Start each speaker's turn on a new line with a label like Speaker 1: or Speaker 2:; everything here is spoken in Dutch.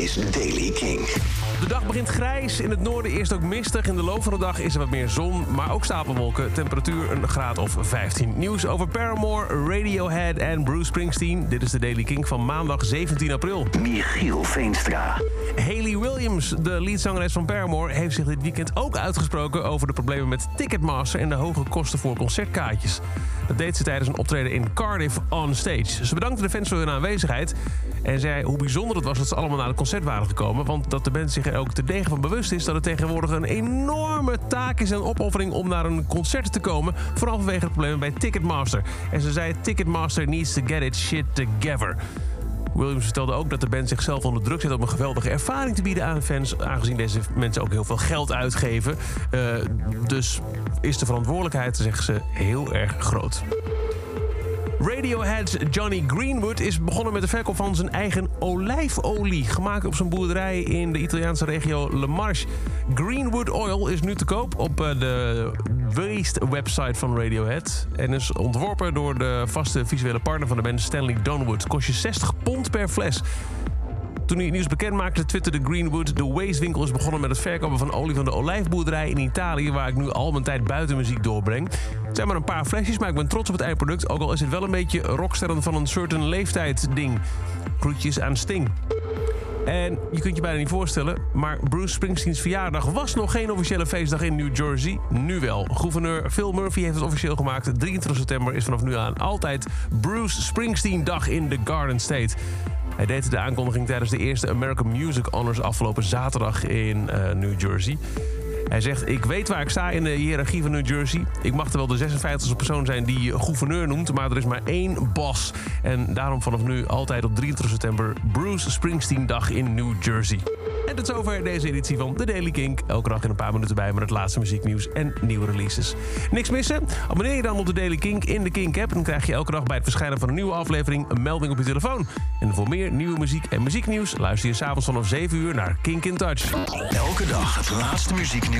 Speaker 1: is Daily King.
Speaker 2: De dag begint grijs, in het noorden eerst ook mistig. In de loop van de dag is er wat meer zon, maar ook stapelwolken. Temperatuur een graad of 15. Nieuws over Paramore, Radiohead en Bruce Springsteen. Dit is de Daily King van maandag 17 april.
Speaker 1: Michiel Veenstra.
Speaker 2: Haley Williams, de leadzangeres van Paramore... heeft zich dit weekend ook uitgesproken over de problemen met Ticketmaster... en de hoge kosten voor concertkaartjes. Dat deed ze tijdens een optreden in Cardiff on stage. Ze bedankte de fans voor hun aanwezigheid... en zei hoe bijzonder het was dat ze allemaal naar het concert waren gekomen... want dat de band zich er ook te degen van bewust is... dat het tegenwoordig een enorme taak is en opoffering om naar een concert te komen... vooral vanwege de problemen bij Ticketmaster. En ze zei Ticketmaster needs to get its shit together... Williams vertelde ook dat de band zichzelf onder druk zet om een geweldige ervaring te bieden aan fans, aangezien deze mensen ook heel veel geld uitgeven. Uh, dus is de verantwoordelijkheid, zeggen ze, heel erg groot. Radiohead's Johnny Greenwood is begonnen met de verkoop van zijn eigen olijfolie. Gemaakt op zijn boerderij in de Italiaanse regio Le Marche. Greenwood Oil is nu te koop op eh, de Waste website van Radiohead. En is ontworpen door de vaste visuele partner van de band Stanley Donwood. Kost je 60 pond per fles. Toen hij het nieuws bekend maakte, twitterde Greenwood... de Waste-winkel is begonnen met het verkopen van olie van de olijfboerderij in Italië... waar ik nu al mijn tijd buiten muziek doorbreng. Het zijn maar een paar flesjes, maar ik ben trots op het eindproduct... ook al is het wel een beetje rocksterren van een certain leeftijd ding. Groetjes aan Sting. En je kunt je bijna niet voorstellen, maar Bruce Springsteens verjaardag was nog geen officiële feestdag in New Jersey. Nu wel. Gouverneur Phil Murphy heeft het officieel gemaakt. 23 september is vanaf nu aan altijd Bruce Springsteen dag in the Garden State. Hij deed de aankondiging tijdens de eerste American Music Honors afgelopen zaterdag in uh, New Jersey. Hij zegt, ik weet waar ik sta in de hiërarchie van New Jersey. Ik mag er wel de 56e persoon zijn die je gouverneur noemt... maar er is maar één boss. En daarom vanaf nu altijd op 23 september... Bruce Springsteen dag in New Jersey. En tot zover deze editie van The Daily Kink. Elke dag in een paar minuten bij met het laatste muzieknieuws en nieuwe releases. Niks missen? Abonneer je dan op The Daily Kink in de Kink app... dan krijg je elke dag bij het verschijnen van een nieuwe aflevering... een melding op je telefoon. En voor meer nieuwe muziek en muzieknieuws... luister je s'avonds vanaf 7 uur naar Kink in Touch.
Speaker 1: Elke dag het laatste muzieknieuws